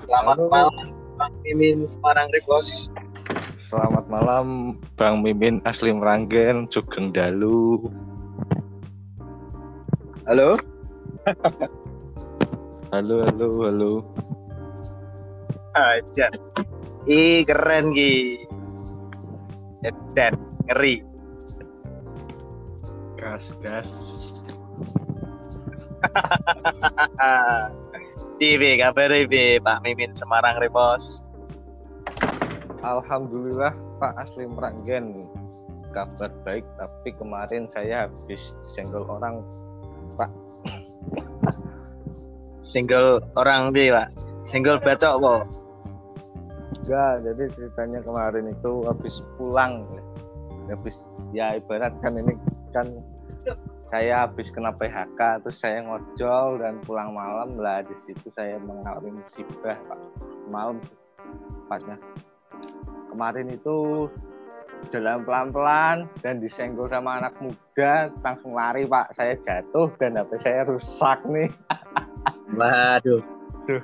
Selamat Halo. malam Bang Mimin Semarang Repos. Selamat malam Bang Mimin asli Meranggen, Sugeng Dalu. Halo. Halo, halo, halo. Aja. Ih keren Ki. Dan ngeri. Gas, gas. Ibe kabar Ibe Pak Mimin Semarang Repos. Alhamdulillah Pak asli Meranggen. Kabar baik, tapi kemarin saya habis disenggol orang Pak. Single orang bi Pak. Single bacok po. Enggak, jadi ceritanya kemarin itu habis pulang. Habis ya ibarat kan ini kan saya habis kena PHK terus saya ngojol dan pulang malam lah di situ saya mengalami musibah Pak. Malam tepatnya. Kemarin itu jalan pelan-pelan dan disenggol sama anak muda langsung lari Pak. Saya jatuh dan HP saya rusak nih. Waduh. Duh.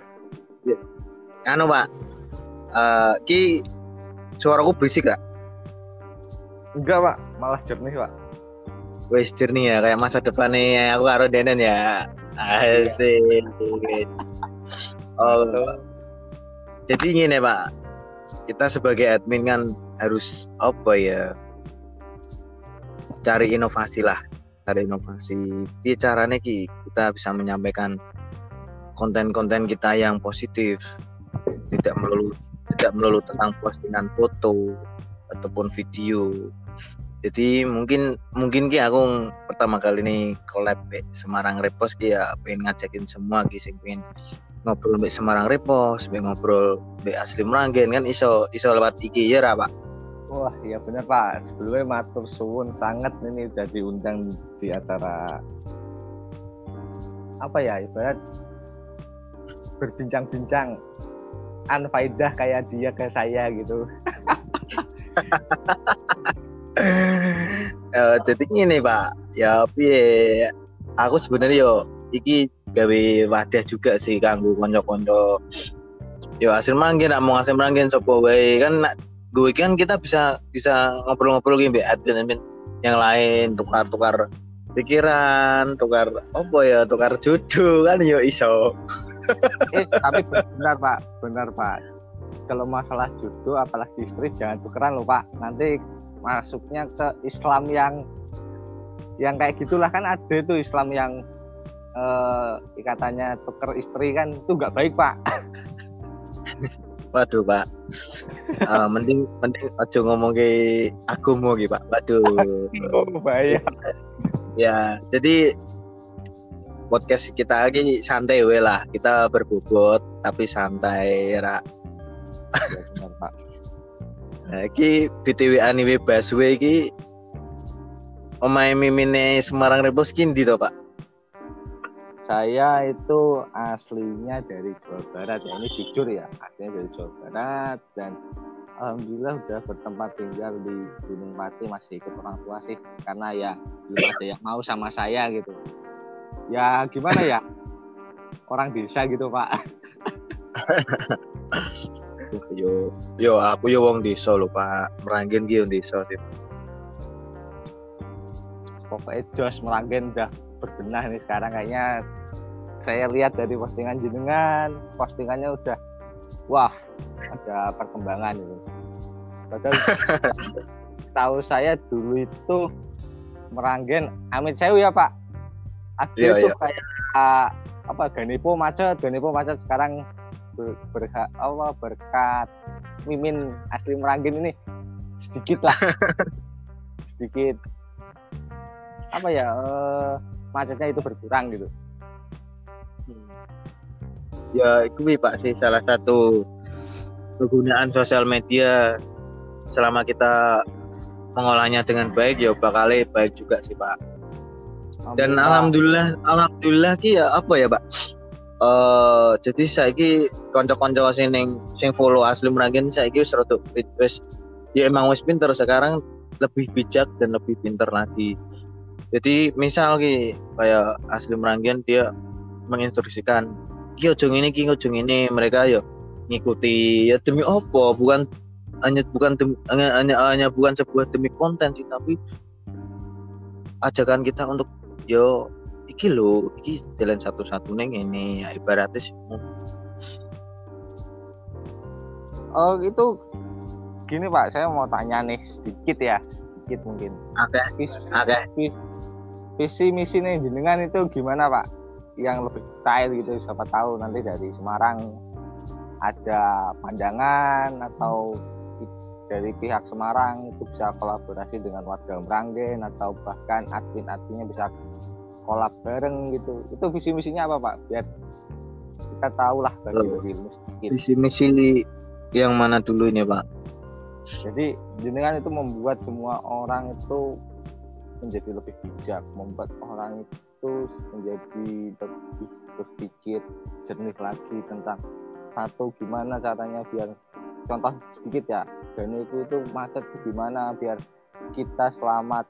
Ya. Anu Pak. Eh ki suaraku berisik gak? Enggak Pak, malah jernih Pak. Wes jernih ya kayak masa depan nih aku karo Denen ya. Asik. Oh, jadi gini Pak, kita sebagai admin kan harus apa ya? Cari inovasi lah, cari inovasi. Di caranya ki kita bisa menyampaikan konten-konten kita yang positif, tidak melulu tidak melulu tentang postingan foto ataupun video. Jadi mungkin mungkin ki aku pertama kali ini collab be Semarang Repos ki ya pengen ngajakin semua ki sing pengen ngobrol be Semarang Repos, be ngobrol be asli Meranggen kan iso iso lewat IG ya ra, Pak. Wah, iya benar Pak. Sebelumnya matur suwun sangat ini udah diundang di acara apa ya ibarat berbincang-bincang anfaidah kayak dia ke saya gitu. Eh, jadi gini Pak, ya piye? Aku sebenarnya yo iki gawe wadah juga sih kanggo konco-konco. Yo hasil meranggen nak mau hasil meranggen sopo wae? Kan nak gue kan kita bisa bisa ngobrol-ngobrol gini be admin yang lain tukar-tukar pikiran tukar apa ya tukar jodoh kan yo iso. Eh, tapi benar Pak, benar Pak. Kalau masalah jodoh apalagi istri jangan tukeran loh Pak. Nanti masuknya ke Islam yang yang kayak gitulah kan ada itu Islam yang eh, ikatannya tuker istri kan itu nggak baik Pak. waduh Pak Eh, mending mending aja ngomong ke aku mau gitu Pak waduh Oh, bahaya. ya jadi podcast kita lagi santai we lah kita berbobot tapi santai ra Ya, benar Pak. Nah, iki btw anime busway iki omae mimine Semarang Repos ki ndi to Pak Saya itu aslinya dari Jawa Barat ya. Ini jujur ya, aslinya dari Jawa Barat dan alhamdulillah udah bertempat tinggal di Gunung Pati masih ikut orang tua sih karena ya belum ada yang mau sama saya gitu. Ya gimana ya? Orang desa gitu, Pak. yo yo aku yo wong desa lho Pak Meranggen ki yo desa sih. Pokoknya Jos Meranggen udah berbenah nih sekarang kayaknya saya lihat dari postingan jenengan, postingannya udah wah, ada perkembangan itu. Padahal tahu saya dulu itu Meranggen Amit Sewu ya Pak. Ada Iya, itu iya. kayak ah, apa Ganipo macet, Ganipo macet sekarang ber, apa, berkat Mimin asli Meranggen ini sedikit lah. sedikit apa ya eh, macetnya itu berkurang gitu. Ya itu Pak sih salah satu penggunaan sosial media selama kita mengolahnya dengan baik ya bakal baik juga sih Pak. Dan alhamdulillah alhamdulillah ki ya apa ya Pak? Eh jadi saiki kanca-kanca sing sing follow asli Meranggen saiki wis rada wis ya emang wis pinter. Sekarang lebih bijak dan lebih pinter lagi. Jadi misal ki kayak asli Meranggen dia menginstruksikan ki ojo ngene ki ojo ngene. Mereka yo ngikuti ya demi opo bukan hanya bukan demi, hanya, hanya hanya bukan sebuah demi konten sih tapi ajakan kita untuk yo iki lo iki jalan satu-satu neng ini ya, ibaratnya sih. Oh itu gini pak saya mau tanya nih sedikit ya sedikit mungkin. Oke Vis, oke. vis, visi misi nih jenengan itu gimana pak? Yang lebih detail gitu siapa tahu nanti dari Semarang ada pandangan atau dari pihak Semarang itu bisa kolaborasi dengan warga Meranggen atau bahkan admin-adminnya bisa kolab bareng gitu. Itu visi misinya apa pak? Biar kita tahu lah bagi ilmu sedikit. Visi misi yang mana dulu ini pak? Jadi jenengan itu membuat semua orang itu menjadi lebih bijak membuat orang itu menjadi lebih berpikir jernih lagi tentang satu gimana caranya biar contoh sedikit ya dan itu itu macet gimana biar kita selamat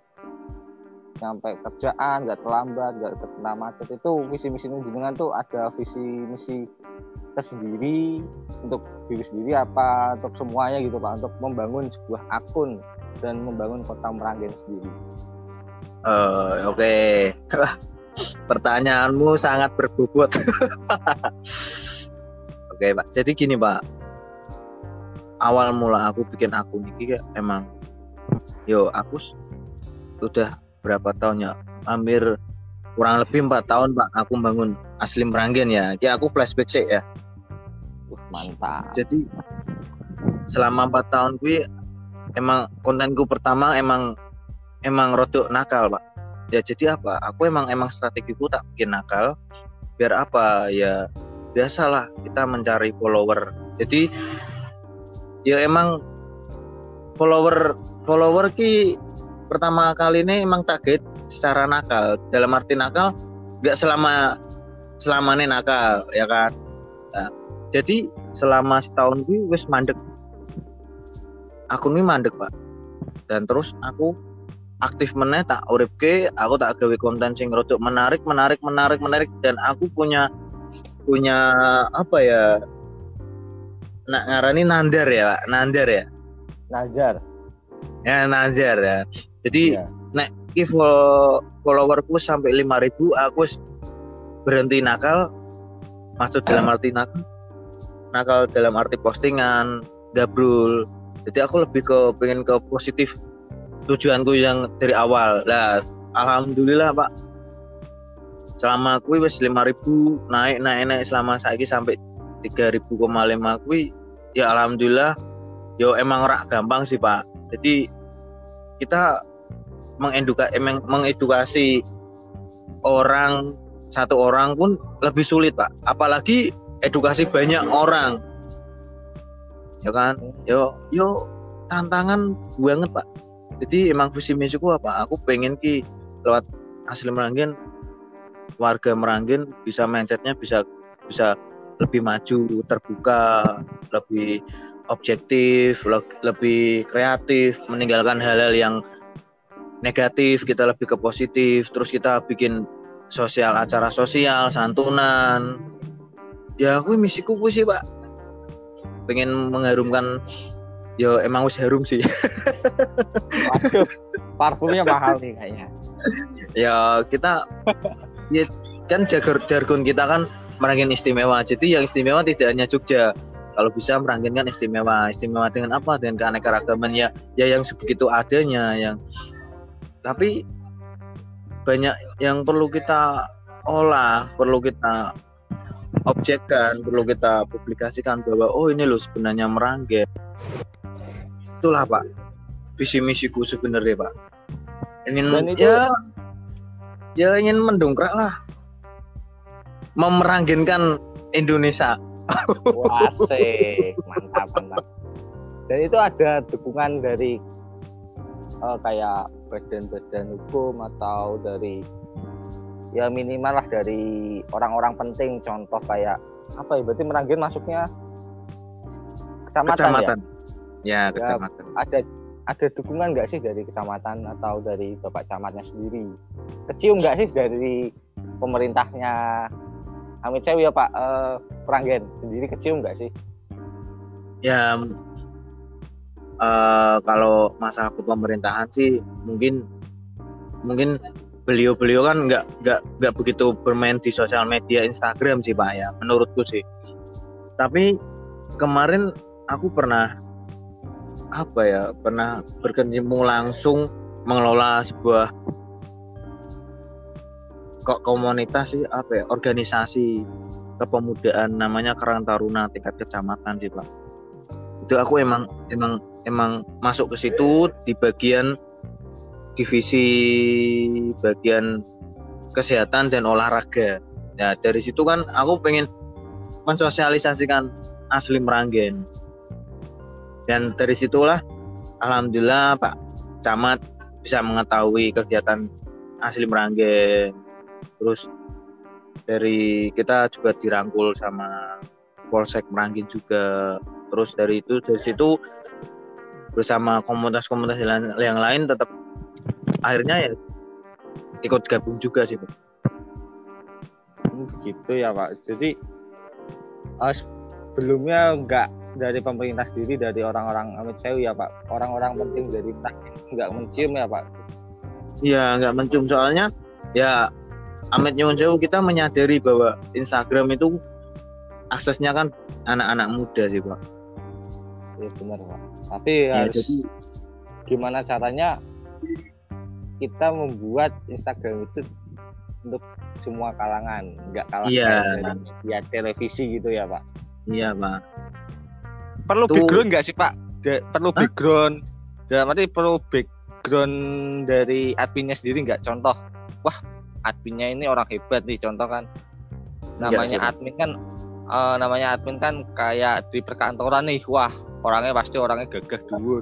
sampai kerjaan nggak terlambat nggak terkena macet itu visi misi jenengan tuh ada visi misi tersendiri untuk diri sendiri apa untuk semuanya gitu pak untuk membangun sebuah akun dan membangun kota Meranggen sendiri. Uh, Oke, okay. pertanyaanmu sangat berbobot. Oke okay, pak, jadi gini pak, awal mula aku bikin akun ini emang, yo aku sudah berapa tahun ya? Hampir kurang lebih empat tahun pak aku bangun asli Meranggen ya. Ya aku flashback sih ya. Uh, mantap. Jadi selama empat tahun gue emang kontenku pertama emang emang rodok nakal pak. Ya jadi apa? Aku emang emang strategiku tak bikin nakal. Biar apa? Ya biasalah kita mencari follower. Jadi ya emang follower follower ki pertama kali ini emang target secara nakal. Dalam arti nakal nggak selama selama ini nakal ya kan? Nah, jadi selama setahun gue wes mandek. Aku ini mandek pak. Dan terus aku aktif meneh tak urip ke aku tak gawe konten sing rodok menarik menarik menarik menarik. Dan aku punya punya apa ya nak ngarani nandar ya pak. Nandar ya? Najar ya najar ya jadi yeah. nek if followerku sampai 5000 aku berhenti nakal. Maksud dalam arti nakal nakal dalam arti postingan dabrul jadi aku lebih ke pengen ke positif tujuanku yang dari awal. Lah alhamdulillah pak. Selama aku wis 5000 naik naik naik. Selama saiki sampai 3000,5 kui ya alhamdulillah yo emang rak gampang sih pak. Jadi kita mengeduka, emang mengedukasi orang satu orang pun lebih sulit pak. Apalagi edukasi banyak orang. Ya kan? Yo yo tantangan banget pak. Jadi emang visi misiku apa? Aku pengen ki lewat asli meranggen warga meranggen bisa mindsetnya bisa bisa lebih maju terbuka lebih objektif lebih kreatif meninggalkan hal-hal yang negatif kita lebih ke positif terus kita bikin sosial acara sosial santunan. Ya aku misiku aku sih pak. Pengen mengharumkan ya emang harus harum sih. Waduh parfumnya mahal nih kayaknya. Ya kita ya kan jargon jargon kita kan merangin istimewa. Jadi yang istimewa tidak hanya Jogja. Kalau bisa merangin kan istimewa. Istimewa dengan apa? Dengan keanekaragaman. Ya ya yang sebegitu adanya yang tapi banyak yang perlu kita olah, perlu kita objekkan, perlu kita publikasikan bahwa oh ini loh sebenarnya meranggen. Itulah Pak visi misiku sebenarnya Pak. Ingin itu... ya ya ingin mendongkrak lah memeranggenkan Indonesia. Wah, mantap mantap. Dan itu ada dukungan dari uh, kayak badan-badan hukum atau dari ya minimal lah dari orang-orang penting. Contoh kayak apa ya berarti Meranggen masuknya kecamatan, kecamatan. ya ya kecamatan. ya, ada ada dukungan nggak sih dari kecamatan atau dari bapak camatnya sendiri? Kecium nggak sih dari pemerintahnya? Amit Sewu ya Pak uh, Pranggen sendiri kecium nggak sih? Ya uh, kalau masalah pemerintahan sih mungkin mungkin beliau-beliau kan nggak nggak nggak begitu bermain di sosial media Instagram sih pak ya menurutku sih. Tapi kemarin aku pernah apa ya pernah berkecimpung langsung mengelola sebuah kok komunitas sih apa ya organisasi kepemudaan namanya Karang Taruna tingkat kecamatan sih pak. Itu aku emang emang emang masuk ke situ di bagian divisi bagian kesehatan dan olahraga. Ya dari situ kan aku pengen mensosialisasikan asli Meranggen. Dan dari situlah alhamdulillah Pak Camat bisa mengetahui kegiatan asli Meranggen. Terus dari kita juga dirangkul sama Polsek Meranggen juga. Terus dari itu dari situ bersama komunitas-komunitas yang lain tetap akhirnya ya ikut gabung juga sih Pak. gitu ya Pak. Jadi uh, sebelumnya enggak dari pemerintah sendiri dari orang-orang Sewu ya Pak. Orang-orang penting dari nggak mencium ya Pak. Iya nggak mencium. Soalnya ya Amit Nyuwun Sewu kita menyadari bahwa Instagram itu aksesnya kan anak-anak muda sih Pak. Iya benar Pak tapi ya, harus jadi gimana caranya kita membuat Instagram itu untuk semua kalangan nggak kalah iya. dari media televisi gitu ya Pak iya Pak perlu Tuh. background nggak sih Pak? De, perlu Hah? background dalam arti perlu background dari adminnya sendiri nggak? Contoh, wah adminnya ini orang hebat nih contoh kan. Namanya ya, admin kan uh, namanya admin kan kayak di perkantoran nih, wah orangnya pasti orangnya gagah dulu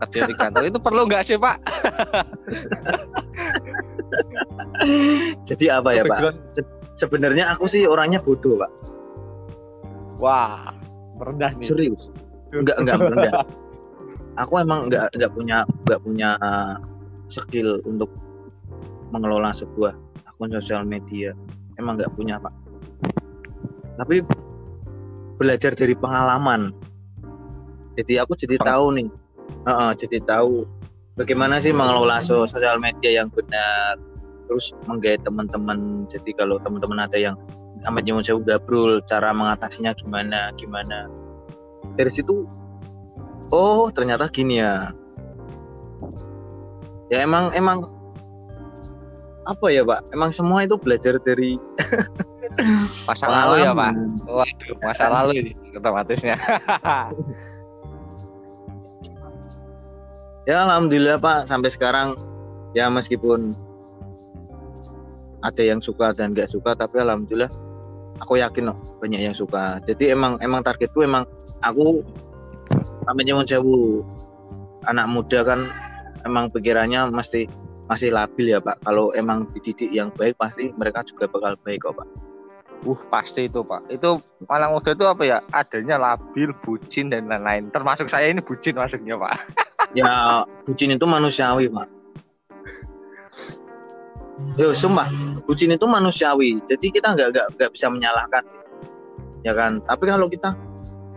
kerja di kantor. Itu perlu nggak sih Pak? Jadi apa ya Pak? Se sebenarnya aku sih orangnya bodoh Pak. Wah, merendah nih. Serius? Enggak enggak merendah aku emang enggak enggak punya enggak punya skill untuk mengelola sebuah akun sosial media. Emang enggak punya pak. Tapi belajar dari pengalaman jadi aku jadi tahu nih. Uh -uh, jadi tahu bagaimana sih mengelola sosial media yang benar. Terus menggait teman-teman. Jadi kalau teman-teman ada yang amat nyuwun sewu gabrul cara mengatasinya gimana gimana. Dari situ oh ternyata gini ya. Ya emang emang apa ya pak? Emang semua itu belajar dari masa lalu ya pak? Waduh masa lalu ini otomatisnya ya alhamdulillah pak. Sampai sekarang ya meskipun ada yang suka dan nggak suka tapi alhamdulillah aku yakin loh banyak yang suka. Jadi emang emang targetku emang aku sampai nyewon sewu. Anak muda kan emang pikirannya mesti masih labil ya pak. Kalau emang dididik yang baik pasti mereka juga bakal baik kok pak. Uh pasti itu pak. Itu anak muda itu apa ya? Adanya labil bucin dan lain-lain. Termasuk saya ini bucin masuknya pak ya bucin itu manusiawi pak Yo, sumpah, bucin itu manusiawi. Jadi kita nggak nggak nggak bisa menyalahkan, ya kan. Tapi kalau kita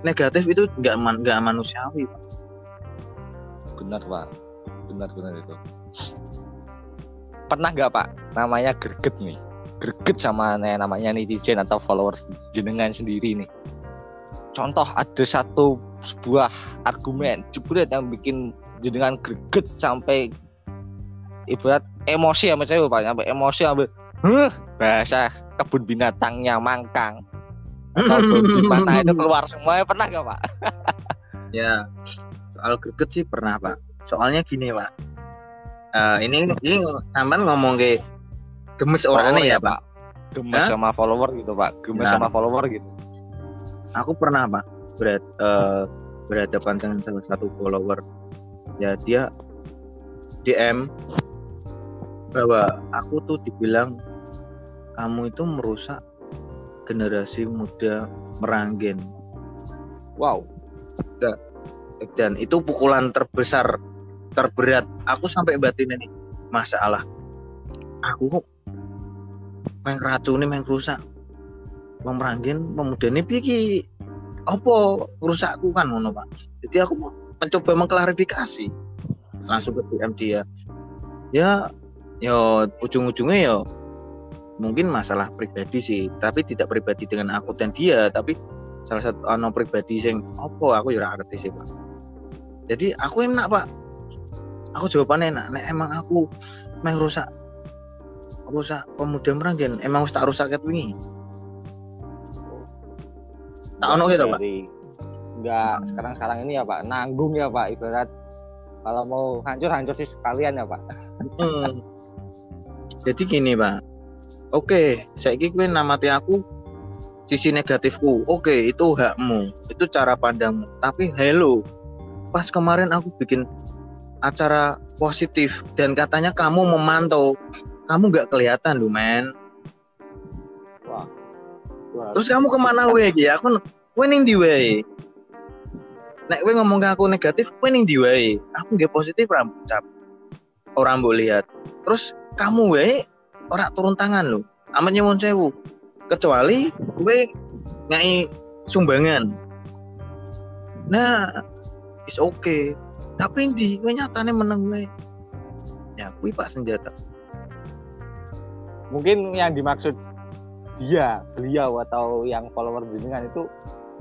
negatif itu nggak nggak manusiawi, pak. Benar pak, benar benar itu. Pernah nggak pak, namanya greget nih, greget sama namanya netizen atau followers jenengan sendiri nih. Contoh ada satu sebuah argumen jebret yang bikin jenengan greget sampai ibarat emosi sama saya pak. Sampai emosi sampai huh, bahasa kebun binatangnya mangkang. Atau mana itu keluar semua pernah gak pak? Ya soal greget sih pernah pak. Soalnya gini pak. Uh, ini ini sampean ngomong ke gemes orangnya ya, ya pak? Gemes sama follower gitu pak. Gemes nah, sama follower gitu. Aku pernah pak berat uh, berhadapan dengan salah satu follower. Ya dia DM bahwa aku tuh dibilang kamu itu merusak generasi muda meranggen. Wow. Dan itu pukulan terbesar terberat. Aku sampai batin ini. Masalah. Aku kok main racuni main rusak. Wong meranggen pemudane piye ki apa rusakku kan ngono Pak? Jadi aku mencoba mengklarifikasi. Langsung ke DM dia. Ya yo ujung-ujungnya yo mungkin masalah pribadi sih. Tapi tidak pribadi dengan aku dan dia tapi salah satu ano pribadi sing opo aku ya arti sih pak. Jadi aku enak pak. Aku jawabannya enak. Nek emang aku meh rusak rusak pemuda meranggen emang tak rusak kayak tak ono gitu pak? Enggak sekarang sekarang ini ya pak. Nanggung ya pak ibarat. Kalau mau hancur hancur sih sekalian ya pak. Hmm. jadi gini pak. Oke saya kira namati aku sisi negatifku. Oke itu hakmu itu cara pandangmu. Tapi hello pas kemarin aku bikin acara positif dan katanya kamu memantau kamu nggak kelihatan lu men. Terus kamu ke mana weh? Ya aku winning di way nek gue ngomong ke aku negatif gue ning di wae aku nggak positif rambut cap. Orang boleh lihat. Terus kamu wae orang turun tangan lo amat nyewon sewu. Kecuali gue ngai sumbangan. Nah is oke. Okay. tapi di gue nyatanya menang gue ya gue pak senjata. Mungkin yang dimaksud dia beliau atau yang follower jenengan itu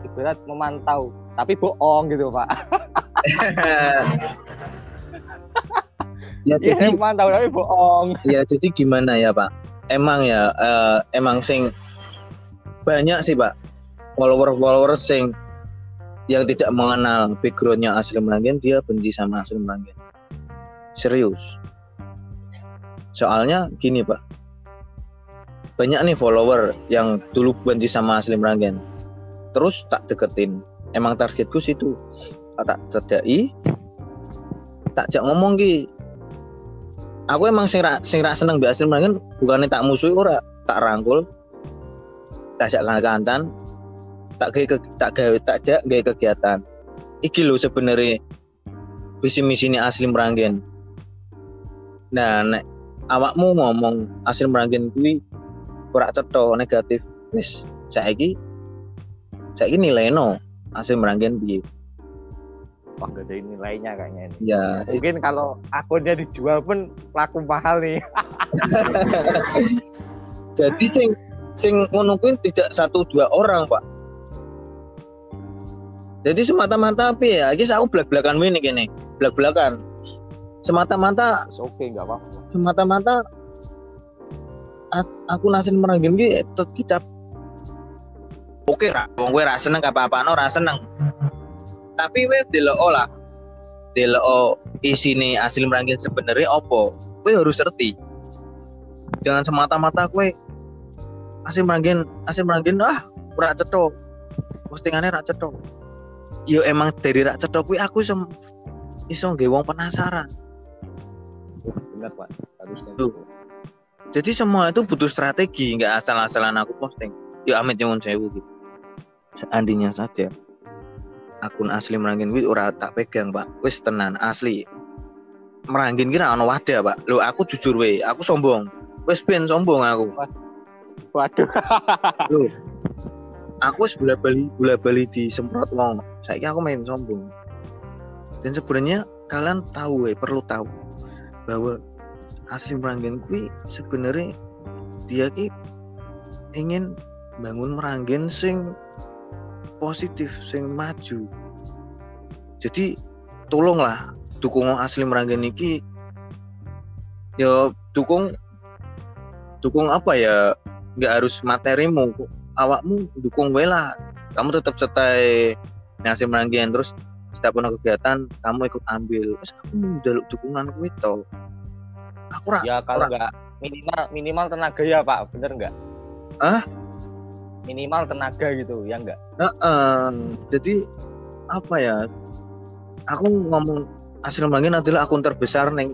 ibarat memantau tapi bohong gitu pak. Ya jadi ya, mantap tapi bohong. Ya jadi gimana ya pak? Emang ya uh, emang sing banyak sih pak follower follower sing yang tidak mengenal backgroundnya asli Meranggen dia benci sama asli Meranggen serius. Soalnya gini pak banyak nih follower yang dulu benci sama asli Meranggen terus tak deketin. Emang targetku situ. Tak cedai tak jak ngomong ki. Aku emang sing sing seneng mbak Aslim kan bukannya tak musuh ora. Tak rangkul. Tak jak kancan tak gawe tak gawe tak jak gawe kegiatan. Iki lho sebenarnya visi misi ini asli meranggen nah nek awakmu ngomong asli meranggen kuwi ora cetha negatif wis saiki saiki nilai no asli meranggen piye wah ada nilainya kayaknya ini. Ya. Mungkin kalau akunnya dijual pun laku mahal nih. Jadi sing sing ngono tidak satu dua orang, Pak. Jadi semata-mata apa ya? Iki aku belak-belakan ini gini, belak-belakan. Semata-mata oke okay, nggak apa-apa. Semata-mata aku nasin meranggen ki tidak oke ra. Wong kowe ra seneng apa-apa no ra seneng. Tapi we delok lah. Delok isine asli merangin sebenarnya opo kowe harus ngerti. Jangan semata-mata kowe asli merangin asli merangin ah ora cetho postingannya ra cetho yo emang dari rak cetho kuwi aku iso iso nggawe wong penasaran. Benar pak. Harusnya Tuh. Jadi semua itu butuh strategi nggak asal-asalan aku posting. Yo amit nyuwun sewu gitu. Seandainya saja akun asli merangin wis ora tak pegang pak. Wis tenan asli. Merangin kira ono wadah pak. Lo aku jujur we aku sombong. Wis ben sombong aku. Waduh. Lo aku wis bola bali bola bali di semprot wong. Saya aku main sombong. Dan sebenarnya kalian tahu we perlu tahu bahwa asli merangin kui sebenarnya dia ki ingin bangun merangin sing positif sing maju. Jadi tolonglah dukung asli meranggen iki. Ya dukung dukung apa ya? Nggak harus materimu awakmu dukung lah. Kamu tetap setai ngasih meranggen terus setiap kegiatan kamu ikut ambil. Terus aku mau dukungan itu ya kalau nggak minimal minimal tenaga ya pak. Bener nggak? Ah minimal tenaga gitu ya enggak uh, uh, jadi apa ya? Aku ngomong hasil Meranggen adalah akun terbesar neng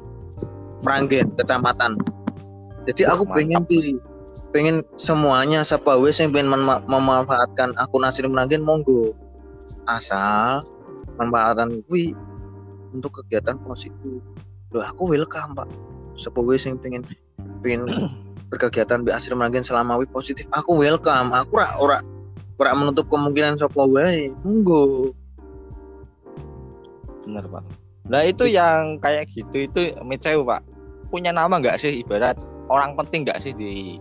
Meranggen kecamatan. Jadi aku Mantap. pengen di pengen semuanya siapa wes yang pengen mem memanfaatkan akun hasil Meranggen monggo. Asal memanfaatkan kui untuk kegiatan positif. Loh aku welcome pak siapa wes yang pengen pengen berkegiatan bi asli meragen selama positif. Aku welcome. Aku ora ora ora menutup kemungkinan sapa wae. Monggo. Bener pak. Nah itu yang kayak gitu itu Miceu pak. Punya nama nggak sih? Ibarat orang penting nggak sih di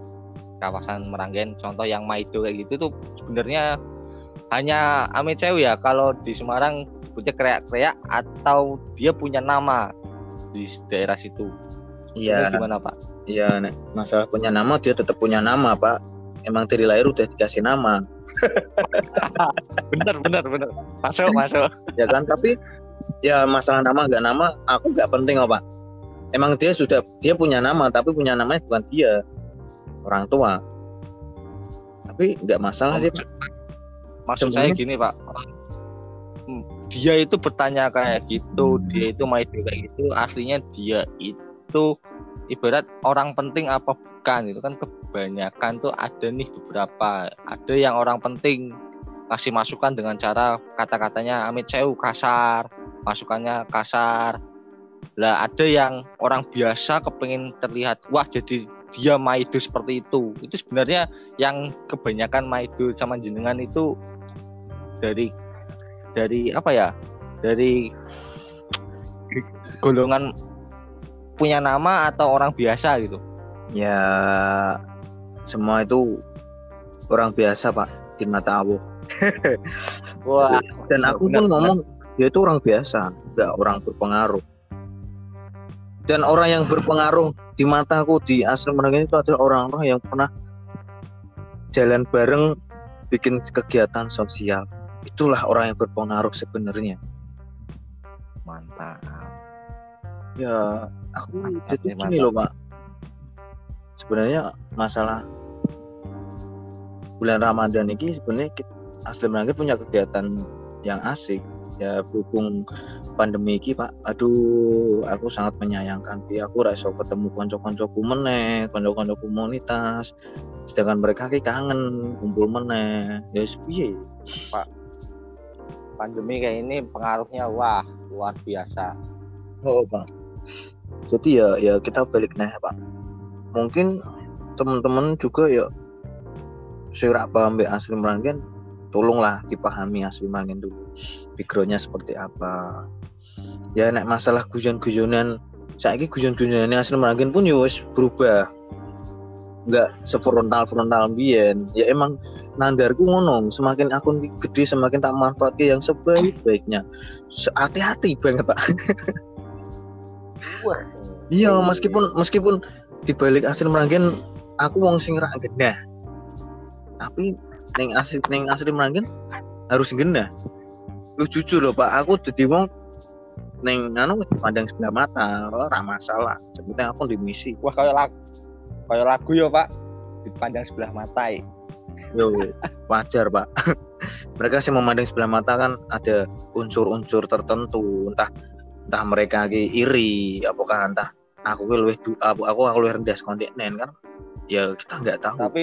kawasan Meranggen? Contoh yang Maido kayak gitu tuh sebenarnya hanya Amiceu ya kalau di Semarang punya kreak-kreak atau dia punya nama di daerah situ iya. Gimana pak? Iya masalah punya nama dia tetap punya nama pak. Emang dari lahir udah dikasih nama. Bener bener bener. Masuk masuk. Ya kan tapi ya masalah nama nggak nama aku nggak penting apa emang dia sudah dia punya nama tapi punya namanya bukan dia. Orang tua. Tapi nggak masalah sih pak. maksud saya gini pak. Dia itu bertanya kayak gitu dia itu main kayak gitu aslinya dia itu ibarat orang penting apa bukan itu kan kebanyakan tuh ada nih beberapa. Ada yang orang penting kasih masukan dengan cara kata-katanya amit sewu kasar. Masukannya kasar. Lah ada yang orang biasa kepengen terlihat wah jadi dia maido seperti itu. Itu sebenarnya yang kebanyakan maido sama jenengan itu dari dari apa ya? Dari golongan punya nama atau orang biasa gitu? Ya semua itu orang biasa pak. Di mata Allah. Wah. Dan aku pun ngomong dia itu orang biasa nggak orang berpengaruh. Dan orang yang berpengaruh di mataku di asal mereka itu adalah orang-orang yang pernah jalan bareng bikin kegiatan sosial. Itulah orang yang berpengaruh sebenarnya. Mantap ya aku mantap, jadi gini loh pak. Sebenarnya masalah bulan Ramadan ini sebenarnya asli Merangkit punya kegiatan yang asik. Ya berhubung pandemi ini pak. Aduh aku sangat menyayangkan. Tapi aku rasa ketemu konco-koncoku meneh konco-konco komunitas. Sedangkan mereka ki kangen kumpul meneh. Ya piye? Pak pandemi kayak ini pengaruhnya wah luar biasa. Oh pak. Jadi ya ya kita balik nih pak. Mungkin teman-teman juga ya saya paham asli Meranggen tolonglah dipahami asli Meranggen dulu. Backgroundnya seperti apa. Ya nek masalah guyon-guyonan saya guyon-guyonan asli Meranggen pun ya berubah. Nggak sefrontal frontal biyen ya emang nandarku ngono semakin akun gede semakin tak manfaatkan yang sebaik baiknya hati-hati banget pak iya meskipun meskipun dibalik asli meranggen aku wong sing rak genah. Tapi neng asli neng asli meranggen harus genah. Lu jujur loh pak aku jadi wong neng anu pandang sebelah mata ora masalah. Sebetulnya aku di misi. Wah kayak lagu kayak lagu ya pak. Dipandang sebelah mata ya. yo wajar pak. Mereka sih memandang sebelah mata kan ada unsur-unsur tertentu entah entah mereka lagi iri apakah entah aku lebih aku aku aku lebih rendah kontinen kan ya kita nggak tahu. Tapi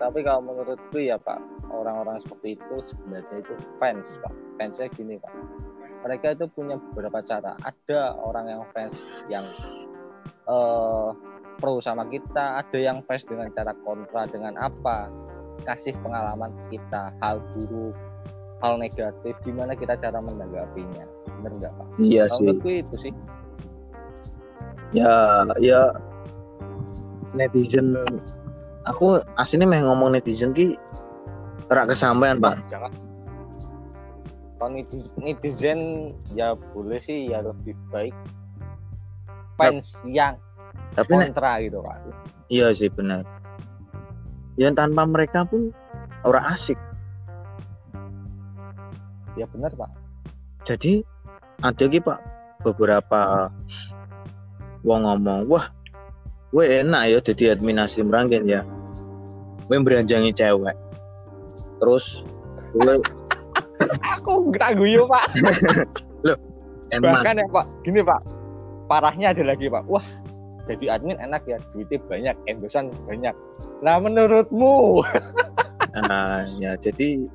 tapi kalau menurutku ya pak orang-orang seperti itu sebenarnya itu fans pak. Fansnya gini pak. Mereka itu punya beberapa cara. Ada orang yang fans yang uh, pro sama kita ada yang fans dengan cara kontra dengan apa kasih pengalaman kita hal buruk hal negatif gimana kita cara menanggapinya bener nggak pak? Iya Kalo sih. itu sih. Ya ya netizen aku aslinya mah ngomong netizen ki terak kesampaian pak. Jangan kalau netizen ya boleh sih ya lebih baik fans yang tapi kontra nek, gitu pak. Iya sih benar yang tanpa mereka pun orang asik. Ya benar pak. Jadi ada lagi pak beberapa wong ngomong wah gue enak ya jadi admin asli meranggen ya. Gue beranjangi cewek. Terus gue aku nggak guyu pak. Loh bahkan ya pak gini pak. Parahnya ada lagi pak. Wah jadi admin enak ya duitnya banyak endorsan banyak. Nah menurutmu? Nah ya jadi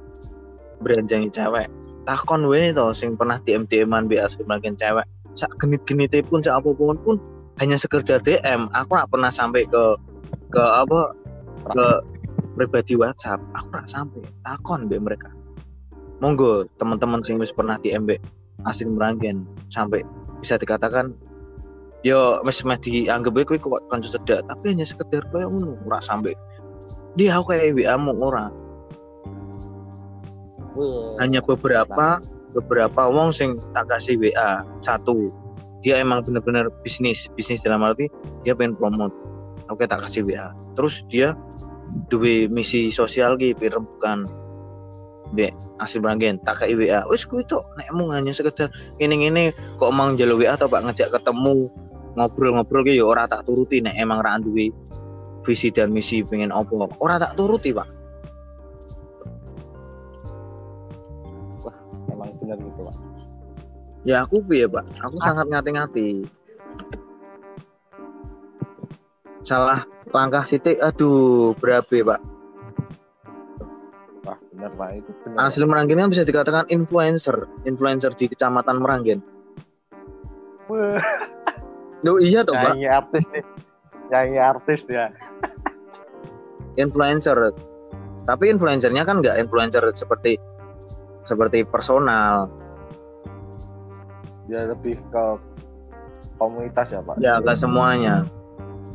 beranjangi cewek takon we to sing pernah DM DM-an bi asli makin cewek. Sak genit genit pun sak apa pun pun hanya sekedar DM aku nggak pernah sampai ke ke apa ke pribadi WhatsApp. Aku nggak sampai takon be mereka. Monggo teman-teman sing wis pernah di MB asli meranggen sampai bisa dikatakan yo mes mes dianggap kowe kok kanca sedak. Tapi hanya sekedar koyo ngono ora sampai dia aku kayak WA mu ora hanya beberapa beberapa wong sing tak kasih WA satu dia emang bener-bener bisnis. Bisnis dalam arti dia pengen promote. Oke tak kasih WA terus dia duwe misi sosial ki bukan be asli beranggen tak kayak WA wis ku itu nek mau hanya sekedar ini ini kok emang jalur WA atau pak ngajak ketemu ngobrol-ngobrol ki ya ora tak turuti. Nek emang ra duwe visi dan misi pengen opo ora tak turuti pak benar gitu pak. Ya aku ya pak? Aku ah. sangat ngati-ngati. Salah langkah sitik aduh berapa pak. Wah benar pak. Itu benar. asli Meranggen kan bisa dikatakan influencer. Influencer di kecamatan Meranggen. Loh iya toh pak? Nyanyi artis nih. Nyanyi artis ya. Influencer. Tapi influencernya kan nggak influencer seperti seperti personal. Ya lebih ke komunitas ya pak? Ya ke semuanya.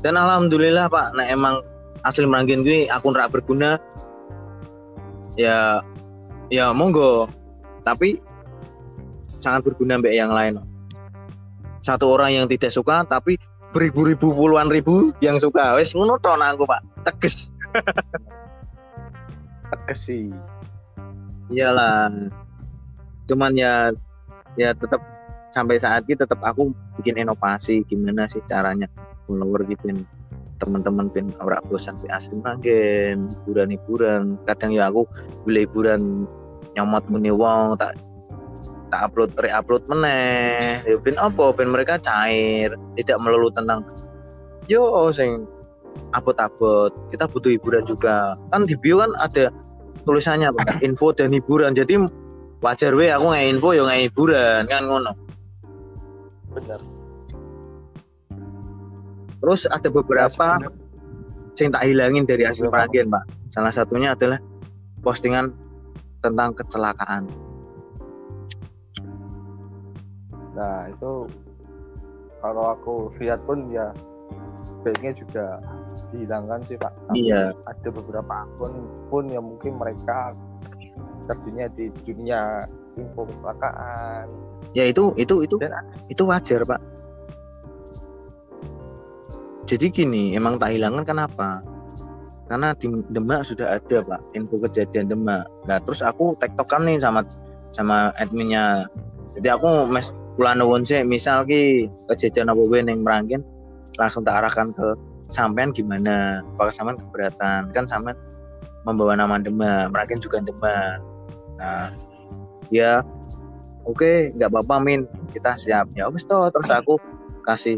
Dan alhamdulillah pak nah emang asli merangin gue akun rak berguna ya ya monggo. Tapi sangat berguna mbak yang lain. Satu orang yang tidak suka tapi beribu-ribu puluhan ribu yang suka. Wes ngono aku pak. Teges. Teges sih iyalah. Cuman ya ya tetap sampai saat ini tetap aku bikin inovasi gimana sih caranya follower gitu teman-teman pin ora bosan di asli magen hiburan hiburan. Kadang ya aku beli hiburan nyomot muni wong tak tak upload re-upload meneh. Ya pin apa? Pin mereka cair tidak melulu tentang yo sing abot-abot. Kita butuh hiburan juga. Kan di bio kan ada tulisannya apa? Info dan hiburan. Jadi wajar we aku nggak info yo nggak hiburan kan ngono. Benar Terus ada beberapa yang tak hilangin dari hasil peragian, Pak. Salah satunya adalah postingan tentang kecelakaan. Nah, itu kalau aku lihat pun ya baiknya juga dihilangkan sih, Pak. Iya. Ada beberapa akun pun yang mungkin mereka terjunnya di dunia info kecelakaan. Ya itu itu itu Dan, itu wajar, Pak jadi gini emang tak hilangkan kenapa karena di Demak sudah ada pak info kejadian Demak nah terus aku tektokan nih sama sama adminnya jadi aku mes pulang nuwun sih misal ki kejadian apa yang merangkin langsung tak arahkan ke sampean gimana? Apakah sampean keberatan? Kan sampean membawa nama Demak merangkin juga Demak. Nah ya oke okay, nggak apa-apa min. Kita siap. Ya wes toh terus aku. Kasih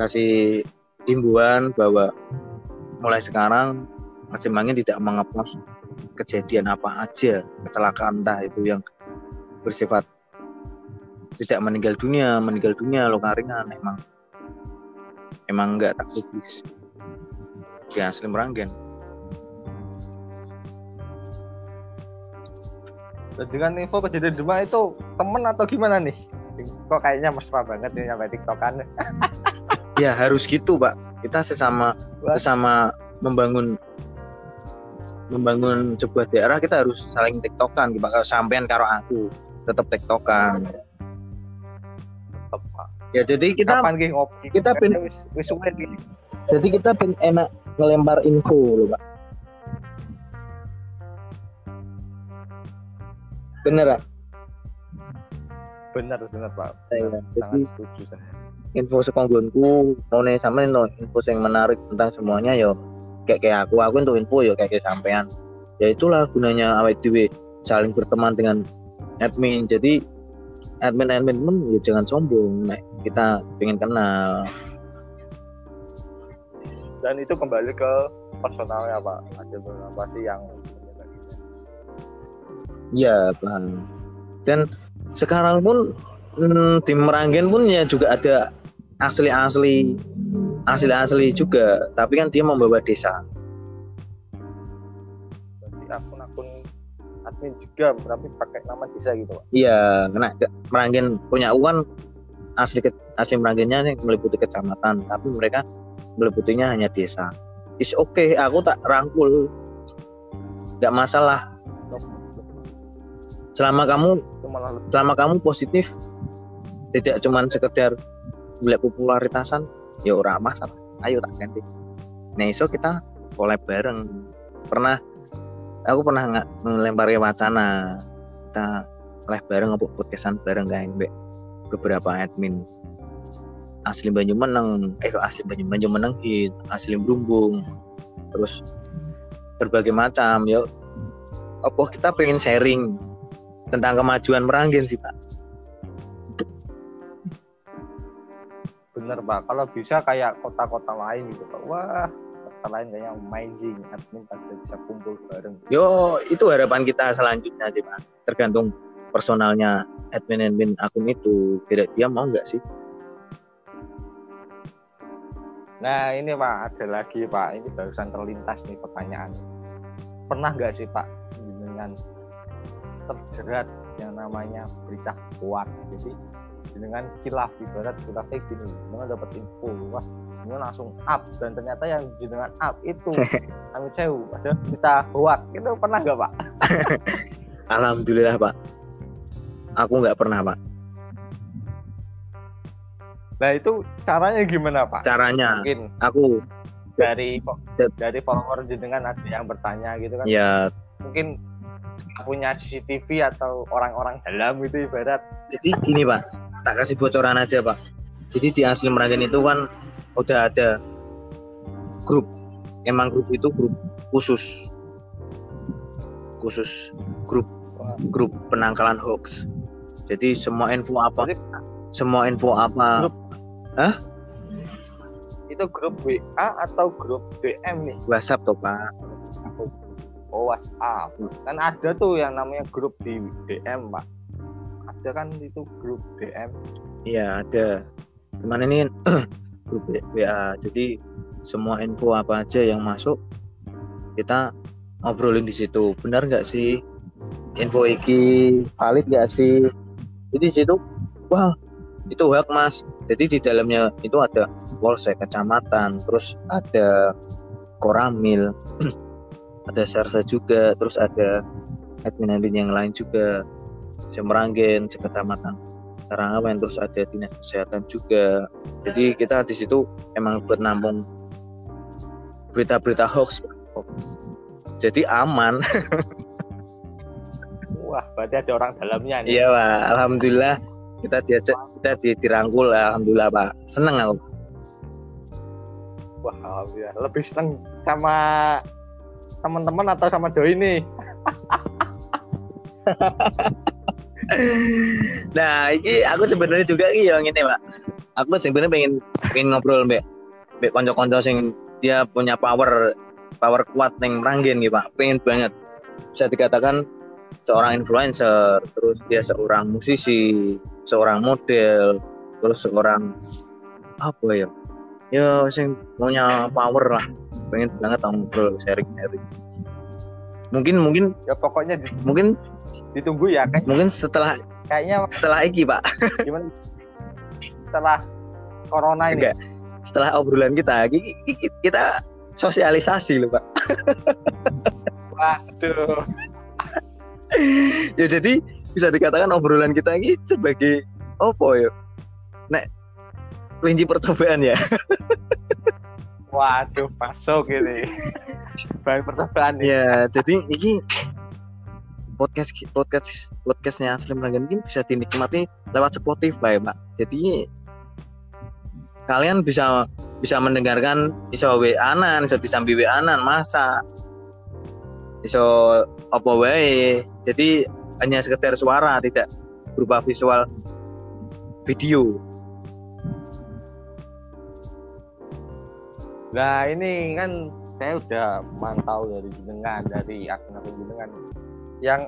kasih himbauan bahwa mulai sekarang Mas tidak mengepost kejadian apa aja kecelakaan entah itu yang bersifat tidak meninggal dunia meninggal dunia luka ringan emang emang enggak tak publis di asli meranggen. Kan info kejadian Demak itu temen atau gimana nih? Kok kayaknya mesra banget nih sampai tiktokan. Ya harus gitu pak. Kita sesama sesama membangun membangun sebuah daerah kita harus saling tektokan bakal sampean karo aku tetap tektokan ya jadi kita Kapan kita pin jadi kita pin enak ngelempar info loh pak. Bener ya bener bener pak. Iya, bener, ya, sangat setuju saya. info sekonggonku mau nih sama no. Info yang menarik tentang semuanya yo. Kayak kayak aku aku untuk info yo kayak kayak sampean. Ya itulah gunanya awet dewi saling berteman dengan admin. Jadi admin admin pun ya jangan sombong nah, kita pengen kenal. Dan itu kembali ke personalnya pak. Ada beberapa sih yang Iya paham dan sekarang pun hmm, di Meranggen pun ya juga ada asli-asli asli-asli juga. Tapi kan dia membawa desa admin juga berarti pakai nama desa gitu Pak. iya kena merangin punya uang asli ke, asli merangginnya sih meliputi kecamatan tapi mereka meliputinya hanya desa. Is oke okay, aku tak rangkul. Nggak masalah. Selama kamu selama kamu positif tidak cuman sekedar melihat popularitasan ya ora masalah. Ayo tak ganti. Nah iso kita collab bareng. Pernah aku pernah nggak ngelempari wacana. Kita live bareng apa podcastan bareng kayak mbak beberapa admin. Asli Banyumeneng. Eh asli Banyumeneng hit asli Brumbung. Terus berbagai macam ya apa kita pengen sharing tentang kemajuan Meranggen sih pak? Bener Pak. Kalau bisa kayak kota-kota lain gitu Pak. Wah, kota lain kayak amazing admin pada bisa kumpul bareng. Yo, itu harapan kita selanjutnya sih Pak. Tergantung personalnya admin-admin akun itu. Kira dia mau nggak sih? Nah ini Pak, ada lagi Pak. Ini barusan terlintas nih pertanyaan. Pernah nggak sih Pak dengan terjerat yang namanya berita kuat? Jadi dengan kilaf ibarat kilafnya gini, dengan dapat info, wah dengan langsung up dan ternyata yang dengan up itu amit sewu ada berita kuat itu pernah nggak Pak? Alhamdulillah Pak. Aku nggak pernah Pak. Nah itu caranya gimana Pak? Caranya Mungkin aku dari dari follower jenengan ada yang bertanya gitu kan? ya Mungkin punya CCTV atau orang-orang dalam itu ibarat jadi gini Pak. Tak kasih bocoran aja Pak. Jadi di asli Meranggen itu kan udah ada grup. Emang grup itu grup khusus. Khusus grup grup penangkalan hoax. Jadi semua info apa Jadi semua info apa Grup. itu grup WA atau grup DM nih? WhatsApp tuh Pak. Oh WhatsApp. Kan ada tuh yang namanya grup di DM Pak. Ada kan itu grup DM. Iya ada. Cuman ini grup WA. Jadi semua info apa aja yang masuk kita ngobrolin di situ. Benar nggak sih info iki valid nggak sih? Jadi di situ wah itu hak mas. Jadi di dalamnya itu ada polsek kecamatan, terus ada koramil, ada sersa juga, terus ada admin-admin yang lain juga, semeranggen, sekecamatan. Karangawen terus ada dinas kesehatan juga. Jadi kita di situ emang buat nampung berita-berita hoax. Jadi aman. Wah, berarti ada orang dalamnya nih. iya pak. Alhamdulillah. Kita diajak kita di, dirangkul. Alhamdulillah pak. Seneng aku. Wah, alhamdulillah. Lebih seneng sama teman-teman atau sama doi nih? nah ini aku sebenarnya juga iki yang ini pak aku sebenarnya pengen pengen ngobrol mbak mbak konco-konco sing dia punya power power kuat yang meranggen gitu pak. Pengen banget. Bisa dikatakan seorang influencer terus dia seorang musisi seorang model terus seorang apa ya? Ya sing punya power lah. Pengen banget ngobrol sharing sharing mungkin mungkin Ya pokoknya mungkin ditunggu ya. Kayak, mungkin setelah kayaknya setelah iki pak gimana? Setelah corona ini. Enggak. setelah obrolan kita ki- ki- kita sosialisasi loh pak Waduh. ya jadi bisa dikatakan obrolan kita ini sebagai apa ya nek kelinci percobaan ya Waduh, masuk ini. Bahan percobaan ya jadi ini podcast podcast podcastnya Asli Meranggan ini bisa dinikmati lewat Spotify pak jadi kalian bisa bisa mendengarkan iso WA-an, iso disambi WA-an, masa iso apa wae. Jadi hanya sekedar suara, tidak berupa visual video. Nah ini kan saya udah mantau dari jenengan dari akun-akun jenengan. Yang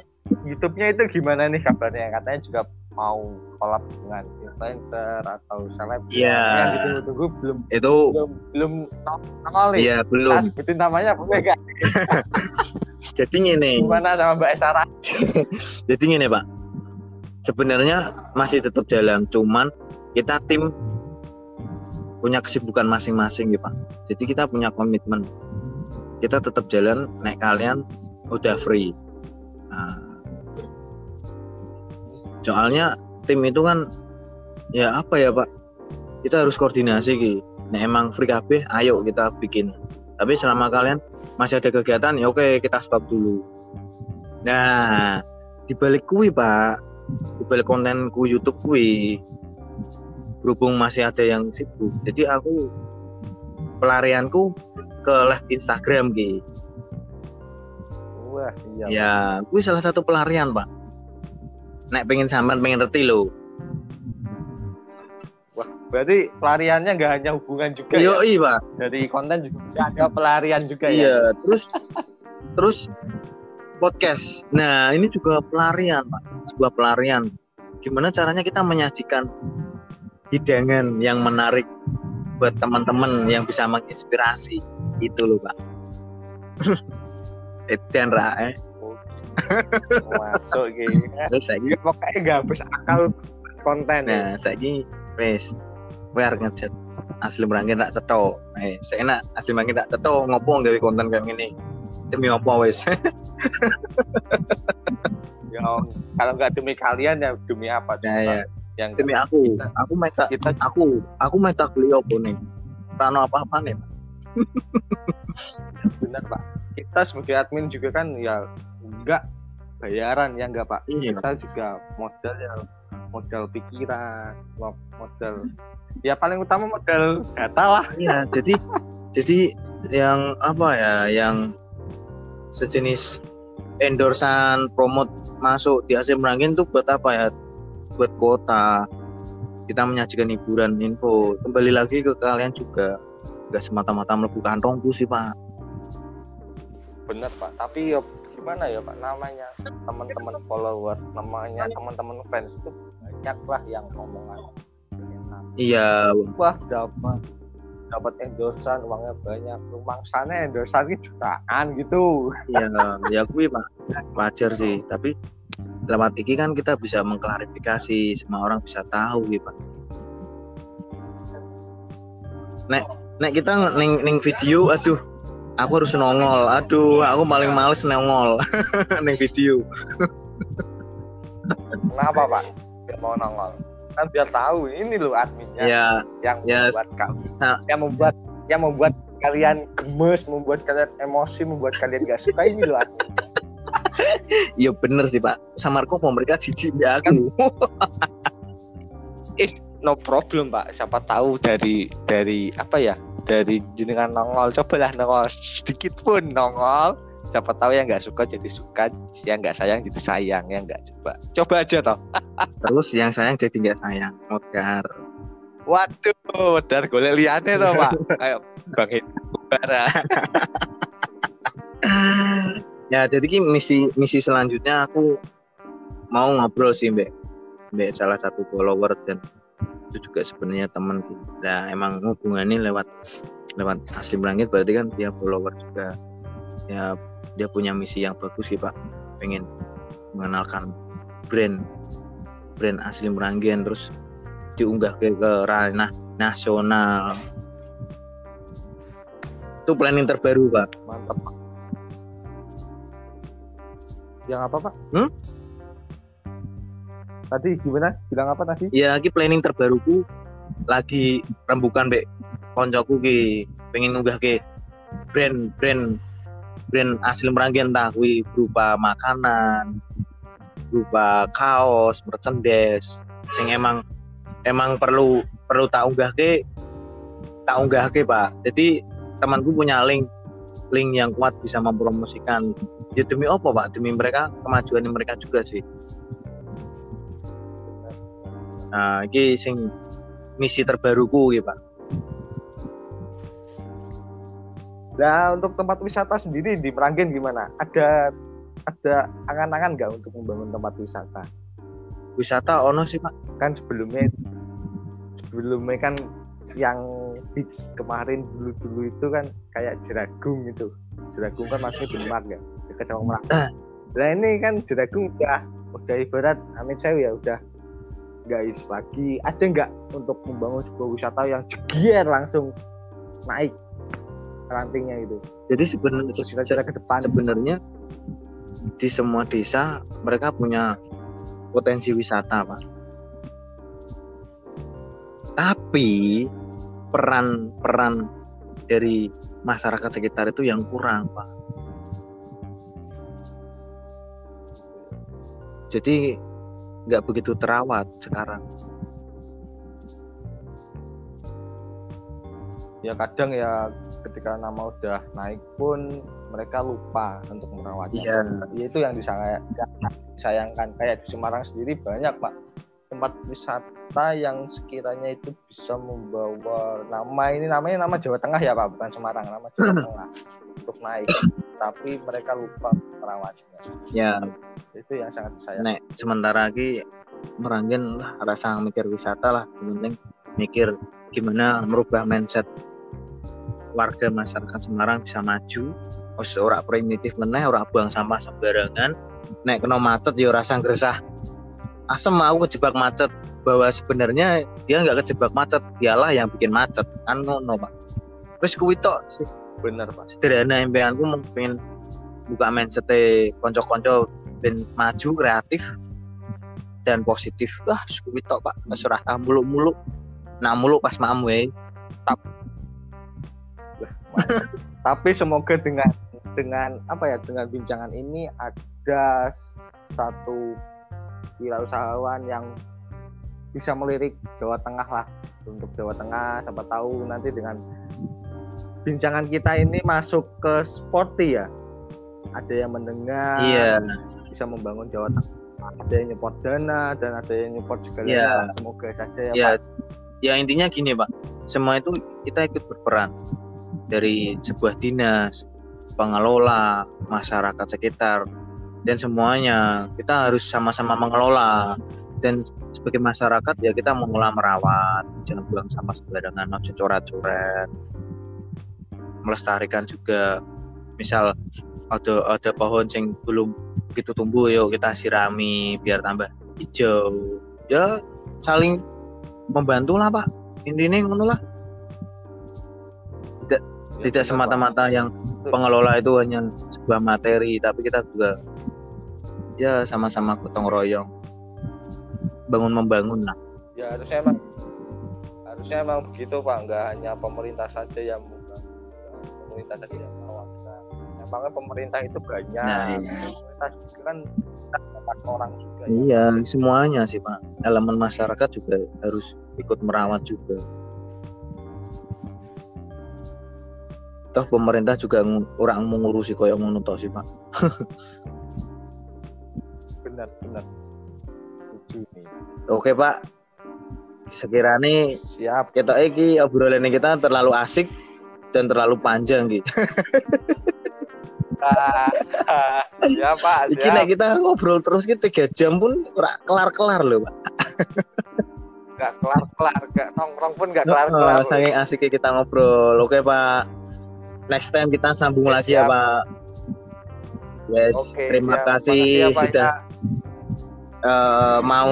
YouTube-nya itu gimana nih kabarnya? Katanya juga mau collab dengan influencer atau selebgram Iya. yang ditunggu-tunggu belum Itu belum belum nongol nih iya Kita belum. sebutin namanya boleh gak? Jadi gini, Gimana sama Mbak Sarah? jadi gini Pak. Sebenarnya masih tetap jalan, cuman kita tim punya kesibukan masing-masing gitu Pak. Jadi kita punya komitmen. Kita tetap jalan, naik kalian udah free. Nah, soalnya tim itu kan ya apa ya Pak? Kita harus koordinasi gitu. Nah emang free KB, ayo kita bikin. Tapi selama kalian masih ada kegiatan, ya oke kita stop dulu. Nah, di balik kui Pak, di balik kontenku YouTube kui, berhubung masih ada yang sibuk, jadi aku pelarianku ke live Instagram ki. Wah, iya. Ya, kui salah satu pelarian Pak. Nek pengen sampean pengen reti lo. Berarti pelariannya nggak hanya hubungan juga ya? Yo Pak. Dari konten juga bisa ada pelarian juga ya? Iya, terus terus podcast. Nah, ini juga pelarian, Pak. Sebuah pelarian. Gimana caranya kita menyajikan hidangan yang menarik buat teman-teman yang bisa menginspirasi. Itu loh, Pak. Edan ra eh. Masuk gitu. Terus saiki Pokoknya nggak habis akal konten ya. nah, saiki wis kowe arep ngejet asli merangin tak cetok. Eh, saya enak asli merangin tak cetok ngopo dari konten kayak gini. Demi apa wis? Ya, kalau nggak demi kalian ya demi apa? Ya, ya. Yang demi aku Kita- aku meta kita aku aku meta beli apa nih rano apa apa nih benar pak. Kita sebagai admin juga kan ya nggak bayaran ya nggak pak. iya. Kita juga modal ya modal pikiran, mo- modal ya paling utama modal data lah. iya jadi jadi yang apa ya yang sejenis endorsan promote masuk di AC Merangin tuh buat apa ya? Buat kota kita menyajikan hiburan info. Kembali lagi ke kalian juga. Nggak semata-mata melebu kantongku sih pak Benar pak. Tapi ya gimana ya pak namanya? Teman-teman follower, namanya teman-teman fans itu banyak lah yang ngomongan. iya. Wah dapat. Dapat endorsan uangnya banyak. Rumah sana endorsan itu jutaan gitu. Iya ya gue pak. Wajar sih. Tapi lewat iki kan kita bisa mengklarifikasi semua orang bisa tahu gitu pak. Nek nek kita ning ning video aduh aku harus nongol. Aduh aku paling males nongol. Ning video. Kenapa pak? Biar mau nongol. Kan biar tahu ini loh adminnya ya yang ya, membuat kalian sa- yang membuat yang membuat kalian gemes membuat kalian emosi membuat kalian gak suka ini loh admin. Ya bener sih pak. Samarku mau mereka jijik ya aku. No problem pak. Siapa tahu dari dari apa ya dari jenengan nongol cobalah nongol sedikit pun nongol. Siapa tahu yang nggak suka jadi suka yang nggak sayang jadi sayang yang nggak coba. Coba aja toh. Terus yang sayang jadi nggak sayang modar. Waduh dar golek liane toh pak. Ayo bang bara. Ya jadi ki misi misi selanjutnya aku mau ngobrol sih mbak. Mbak salah satu follower dan itu juga sebenarnya teman gitu. Nah emang hubungannya lewat lewat asli berangit berarti kan dia follower juga. Ya dia punya misi yang bagus sih pak. Pengen mengenalkan brand brand asli meranggen terus diunggah ke, ke ranah nasional. Itu planning terbaru pak. Mantap pak. Yang apa pak? Hmm? Tadi gimana? Bilang apa tadi? Ya ki planning terbaruku. Lagi rembukan be koncoku ki pengen nunggah ke brand brand brand asli meranggen tak kuwi berupa makanan berupa kaos merchandise. Sing emang emang perlu perlu tak unggah ke tak unggah ke pak. Jadi temanku punya link link yang kuat bisa mempromosikan. Ya demi apa pak? Demi mereka kemajuan mereka juga sih Nah, iki sing misi terbaruku gitu, Pak. Nah, untuk tempat wisata sendiri di Meranggen gimana? Ada ada angan-angan nggak untuk membangun tempat wisata? wisata ono sih pak kan sebelumnya sebelumnya kan yang beach kemarin dulu dulu itu kan kayak jeragung gitu jeragung kan masih Denmark ya dekat sama Merak nah ini kan jeragung udah udah ibarat amit saya ya udah guys lagi ada nggak untuk membangun sebuah wisata yang jegier langsung naik rantingnya itu jadi sebenarnya cita-cita ke depan. sebenarnya di semua desa mereka punya potensi wisata pak. Tapi peran peran dari masyarakat sekitar itu yang kurang pak. Jadi nggak begitu terawat sekarang. Ya kadang ya ketika nama udah naik pun mereka lupa untuk merawatnya. Iya. Ya, itu yang disayangkan disayangkan. Kayak di Semarang sendiri banyak pak. Tempat wisata yang sekiranya itu bisa membawa nama ini namanya nama Jawa Tengah ya pak? Bukan Semarang nama Jawa Tengah. Untuk naik tapi mereka lupa merawatnya. Ya. Itu yang sangat disayangkan. Nek sementara lagi merangin lah rasa mikir wisata lah. Penting mikir gimana merubah mindset warga masyarakat Semarang bisa maju. Wes ora primitif meneh ora buang sampah sembarangan. Nek kena macet ya rasa gresah asem aku kejebak macet. Bahwa sebenarnya dia nggak kejebak macet. Dialah yang bikin macet. Kan ngono pak. Terus kuwi tok sih bener pak sederhana impianku mau pengen buka mindset konco-konco dan maju kreatif dan positif. Wah kuwi tok pak. Serah muluk-muluk. Nak muluk pas mamu ya tapi semoga dengan dengan apa ya dengan bincangan ini ada satu wirausahawan yang bisa melirik Jawa Tengah lah. Untuk Jawa Tengah siapa tahu nanti dengan bincangan kita ini masuk ke sporty ya? Ada yang mendengar iya. bisa membangun Jawa Tengah. Ada yang nyeport dana dan ada yang nyeport segalanya Iya. lah. semoga saja ya, ya Pak. ya intinya gini pak. Semua itu kita ikut berperan dari sebuah dinas pengelola masyarakat sekitar dan semuanya. Kita harus sama-sama mengelola. Dan sebagai masyarakat ya kita mengelola merawat jangan buang sampah sembarangan ojo coret-coret melestarikan juga. Misal ada ada pohon yang belum begitu tumbuh yuk kita sirami biar tambah hijau. Ya saling membantu lah pak. Intinya ngono lah. Ya, tidak benar, Pak. semata-mata yang pengelola itu hanya sebuah materi tapi kita juga ya sama-sama gotong royong. Bangun membangun lah. Ya harusnya emang harusnya emang begitu pak. Nggak hanya pemerintah saja yang pemerintah saja yang merawatkan emangnya pemerintah itu banyak. Nah, iya. pemerintah juga kan orang juga ya. iya semuanya sih pak. Elemen masyarakat juga harus ikut merawat juga. Toh pemerintah juga orang mengurusi koyo ngono toh sih pak. Benar benar. Oke pak. Sekiranya siap. kita iki obrolan kita terlalu asik dan terlalu panjang gitu. siap pak Iki nek kita ngobrol terus gitu tiga jam pun ora kelar-kelar loh, Pak. nggak kelar kelar nggak nongkrong pun nggak kelar kelar Oh, saking asiknya kita ngobrol. Oke, Pak. Next time kita sambung Oke, lagi ya. Pak. Yes, Oke, terima siap. kasih ya, Pak, sudah ya. eh, mau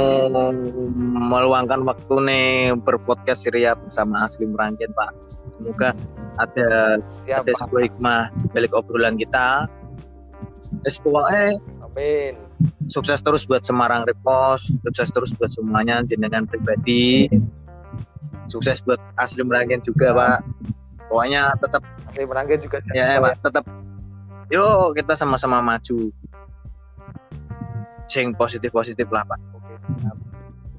meluangkan waktu nih berpodcast Syria bersama Asli Merangkin, Pak. Semoga ada siap ada sebuah hikmah balik obrolan kita. Es pokoknya amin sukses terus buat Semarang Repost, sukses terus buat semuanya jenengan pribadi, sukses buat Asli Merangin juga Pak. Pokoknya tetap asli menangga juga ya Pak, tetap yuk kita sama-sama maju. Sing positif-positif lah Pak. Oke, siap.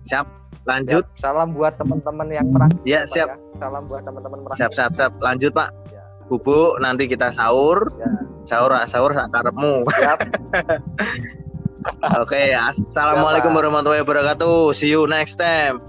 Siap, lanjut. Siap. salam buat teman-teman yang merang Ya, siap. ya. Salam buat teman-teman merang Siap, siap, siap. Lanjut Pak. Ya. Bubuk, nanti kita sahur. Ya. Sahur, sahur sak karepmu. siap Oke, assalamualaikum Pak. warahmatullahi wabarakatuh. See you next time.